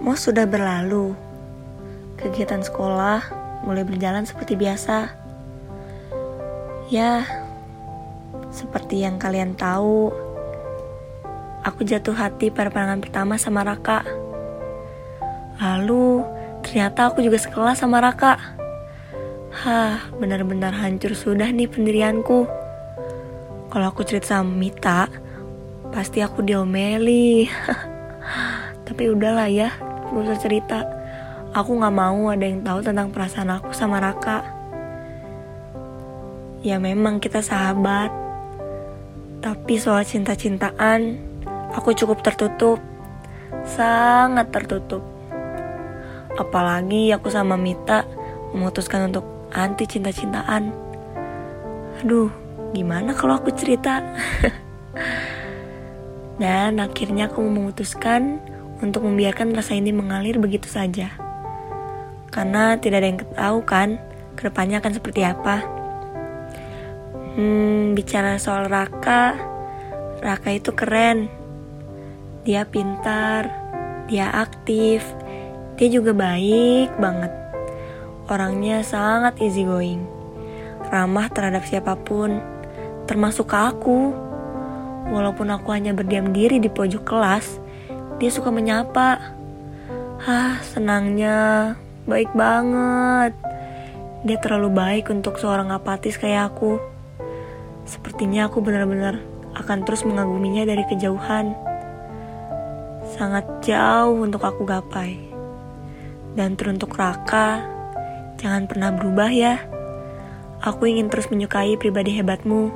Mau sudah berlalu. Kegiatan sekolah mulai berjalan seperti biasa. Ya, seperti yang kalian tahu, aku jatuh hati pada pandangan pertama sama Raka. Lalu, ternyata aku juga sekelas sama Raka. Hah, benar-benar hancur sudah nih pendirianku. Kalau aku cerita sama Mita, pasti aku diomeli. Tapi udahlah ya, gak usah cerita. Aku gak mau ada yang tahu tentang perasaan aku sama Raka. Ya memang kita sahabat. Tapi soal cinta-cintaan, aku cukup tertutup. Sangat tertutup. Apalagi aku sama Mita memutuskan untuk anti cinta-cintaan. Aduh, gimana kalau aku cerita? Dan akhirnya aku memutuskan untuk membiarkan rasa ini mengalir begitu saja. Karena tidak ada yang tahu kan ke depannya akan seperti apa. Hmm, bicara soal Raka, Raka itu keren. Dia pintar, dia aktif, dia juga baik banget. Orangnya sangat easy going, ramah terhadap siapa pun, termasuk aku. Walaupun aku hanya berdiam diri di pojok kelas, dia suka menyapa. Hah, senangnya. Baik banget. Dia terlalu baik untuk seorang apatis kayak aku. Sepertinya aku benar-benar akan terus mengaguminya dari kejauhan. Sangat jauh untuk aku gapai. Dan teruntuk Raka, jangan pernah berubah ya. Aku ingin terus menyukai pribadi hebatmu.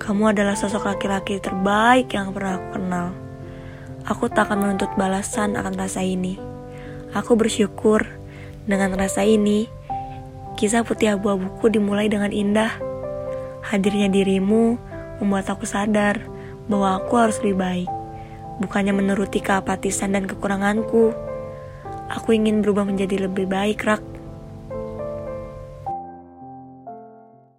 Kamu adalah sosok laki-laki terbaik yang pernah aku kenal. Aku tak akan menuntut balasan akan rasa ini. Aku bersyukur dengan rasa ini, kisah putih abu-abuku dimulai dengan indah. Hadirnya dirimu membuat aku sadar bahwa aku harus lebih baik, bukannya menuruti keapatisan dan kekuranganku. Aku ingin berubah menjadi lebih baik, Rak.